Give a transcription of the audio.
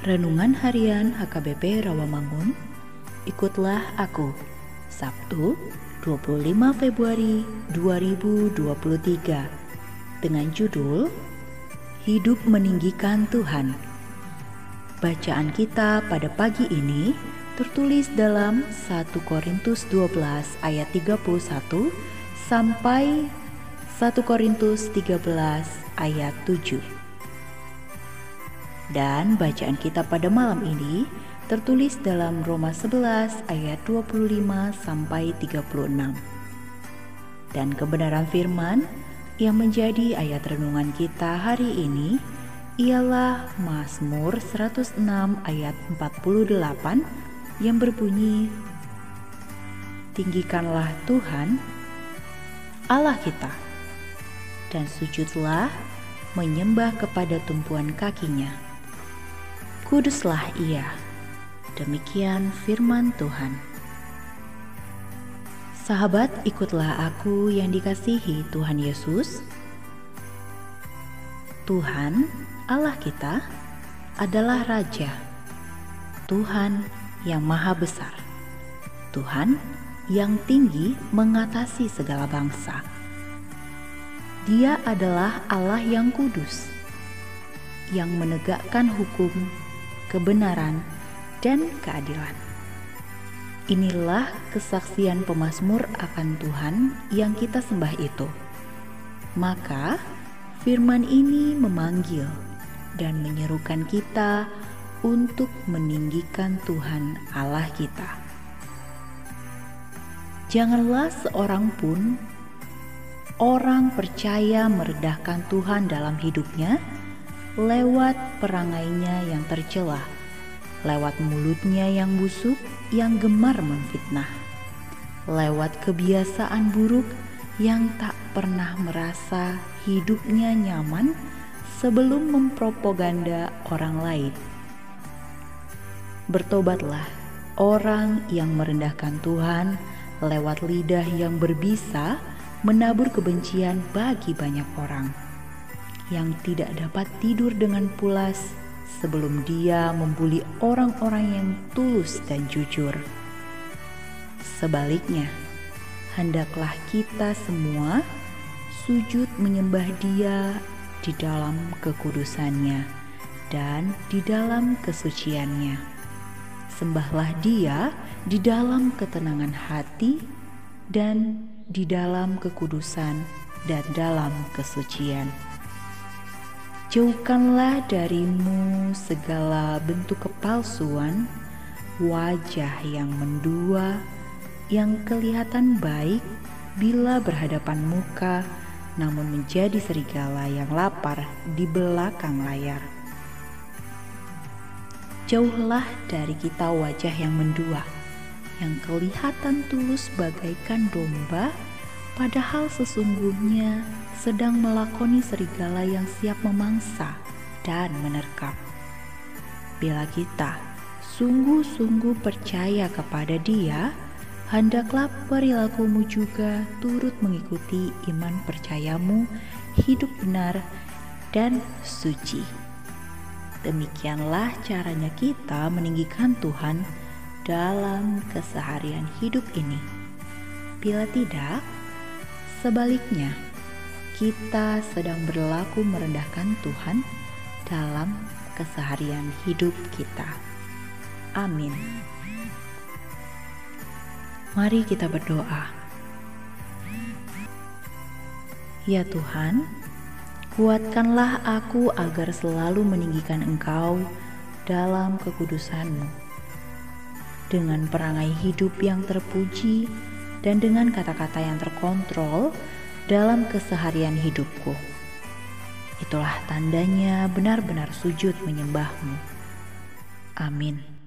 Renungan Harian HKBP Rawamangun Ikutlah Aku Sabtu 25 Februari 2023 Dengan judul Hidup Meninggikan Tuhan Bacaan kita pada pagi ini tertulis dalam 1 Korintus 12 ayat 31 sampai 1 Korintus 13 ayat 7. Dan bacaan kita pada malam ini tertulis dalam Roma 11 ayat 25 sampai 36. Dan kebenaran firman yang menjadi ayat renungan kita hari ini ialah Mazmur 106 ayat 48 yang berbunyi Tinggikanlah Tuhan Allah kita dan sujudlah menyembah kepada tumpuan kakinya kuduslah ia. Demikian firman Tuhan. Sahabat, ikutlah aku yang dikasihi Tuhan Yesus. Tuhan, Allah kita, adalah Raja. Tuhan yang Maha Besar. Tuhan yang tinggi mengatasi segala bangsa. Dia adalah Allah yang kudus, yang menegakkan hukum kebenaran, dan keadilan. Inilah kesaksian pemazmur akan Tuhan yang kita sembah itu. Maka, firman ini memanggil dan menyerukan kita untuk meninggikan Tuhan Allah kita. Janganlah seorang pun orang percaya meredahkan Tuhan dalam hidupnya lewat perangainya yang tercela, lewat mulutnya yang busuk yang gemar memfitnah, lewat kebiasaan buruk yang tak pernah merasa hidupnya nyaman sebelum mempropaganda orang lain. Bertobatlah orang yang merendahkan Tuhan lewat lidah yang berbisa menabur kebencian bagi banyak orang yang tidak dapat tidur dengan pulas sebelum dia membuli orang-orang yang tulus dan jujur. Sebaliknya, hendaklah kita semua sujud menyembah Dia di dalam kekudusannya dan di dalam kesuciannya. Sembahlah Dia di dalam ketenangan hati dan di dalam kekudusan dan dalam kesucian. Jauhkanlah darimu segala bentuk kepalsuan, wajah yang mendua, yang kelihatan baik bila berhadapan muka, namun menjadi serigala yang lapar di belakang layar. Jauhlah dari kita wajah yang mendua, yang kelihatan tulus bagaikan domba, padahal sesungguhnya sedang melakoni serigala yang siap memangsa dan menerkam. Bila kita sungguh-sungguh percaya kepada Dia, hendaklah perilakumu juga turut mengikuti iman percayamu, hidup benar dan suci. Demikianlah caranya kita meninggikan Tuhan dalam keseharian hidup ini. Bila tidak, sebaliknya kita sedang berlaku merendahkan Tuhan dalam keseharian hidup kita. Amin. Mari kita berdoa. Ya Tuhan, kuatkanlah aku agar selalu meninggikan Engkau dalam kekudusan-Mu. Dengan perangai hidup yang terpuji dan dengan kata-kata yang terkontrol, dalam keseharian hidupku. Itulah tandanya benar-benar sujud menyembahmu. Amin.